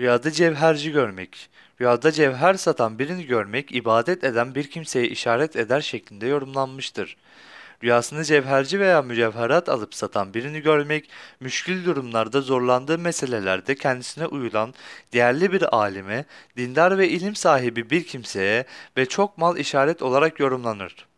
Rüyada cevherci görmek. Rüyada cevher satan birini görmek, ibadet eden bir kimseye işaret eder şeklinde yorumlanmıştır. Rüyasında cevherci veya mücevherat alıp satan birini görmek, müşkül durumlarda zorlandığı meselelerde kendisine uyulan değerli bir alime, dindar ve ilim sahibi bir kimseye ve çok mal işaret olarak yorumlanır.